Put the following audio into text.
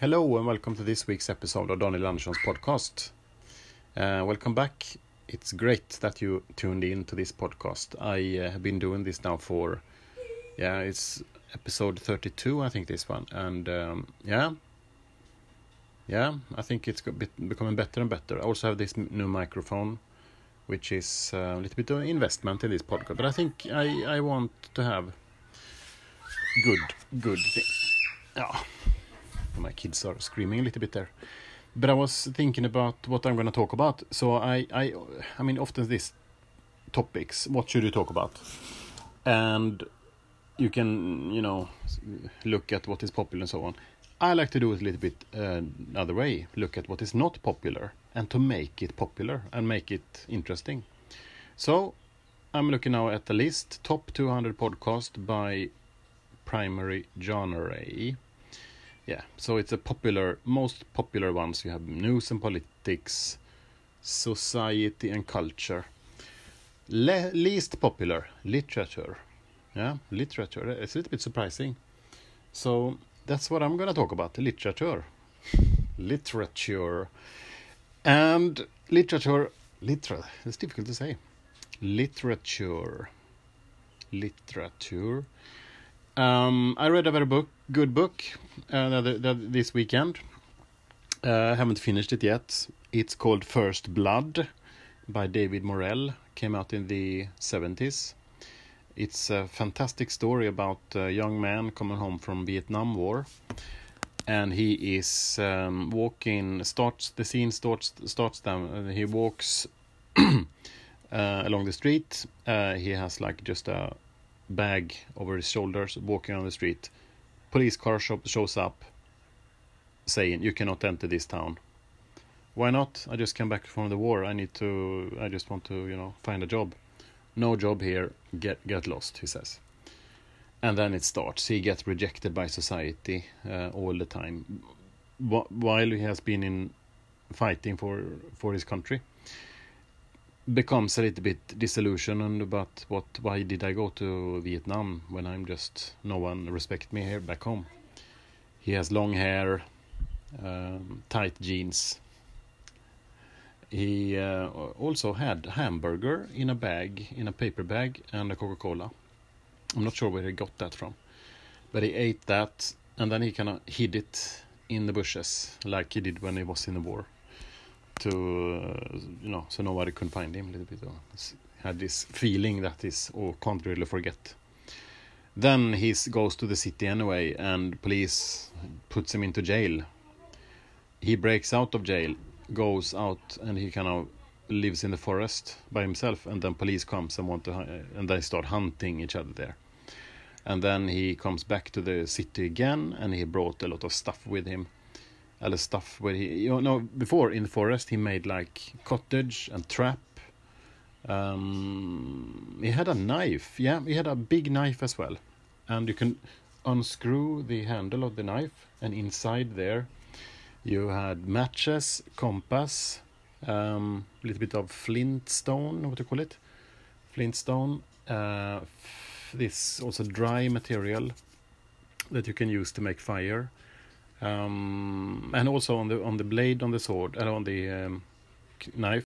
Hello and welcome to this week's episode of Daniel Andersson's podcast. Uh, welcome back. It's great that you tuned in to this podcast. I uh, have been doing this now for, yeah, it's episode 32, I think this one. And um, yeah, yeah, I think it's becoming better and better. I also have this new microphone, which is uh, a little bit of an investment in this podcast. But I think I, I want to have good, good things. My kids are screaming a little bit there. But I was thinking about what I'm going to talk about. So I, I, I mean, often these topics. What should you talk about? And you can, you know, look at what is popular and so on. I like to do it a little bit uh, another way. Look at what is not popular and to make it popular and make it interesting. So I'm looking now at the list top 200 podcast by primary genre yeah, so it's a popular, most popular ones. You have news and politics, society and culture. Le least popular, literature. Yeah, literature. It's a little bit surprising. So that's what I'm going to talk about literature. literature. And literature, liter, it's difficult to say. Literature. Literature. Um, I read a very book, good book uh, the, the, this weekend. Uh, I haven't finished it yet. It's called First Blood by David Morrell. Came out in the 70s. It's a fantastic story about a young man coming home from Vietnam War. And he is um, walking, starts, the scene starts, starts uh, he walks uh, along the street. Uh, he has like just a bag over his shoulders, walking on the street. Police car shows up, saying, "You cannot enter this town." Why not? I just came back from the war. I need to. I just want to, you know, find a job. No job here. Get get lost, he says. And then it starts. He gets rejected by society uh, all the time, while he has been in fighting for for his country becomes a little bit disillusioned about what why did I go to Vietnam when I'm just no one respect me here back home. He has long hair, um, tight jeans. He uh, also had hamburger in a bag, in a paper bag, and a Coca-Cola. I'm not sure where he got that from, but he ate that, and then he kind of hid it in the bushes like he did when he was in the war to uh, you know so nobody could find him a little bit had this feeling that that is oh can't really forget. Then he goes to the city anyway and police puts him into jail. He breaks out of jail goes out and he kind of lives in the forest by himself and then police comes and want to and they start hunting each other there. And then he comes back to the city again and he brought a lot of stuff with him eller stuff where he you know before in the forest he made like cottage and trap. Um, he had a knife. Yeah he had a big knife as well. And you can unscrew the handle of the knife and inside there you had matches compass a um, little bit of flintstone what do you call it? Flintstone. Uh, this also dry material that you can use to make fire um, and also on the on the blade on the sword and on the um, knife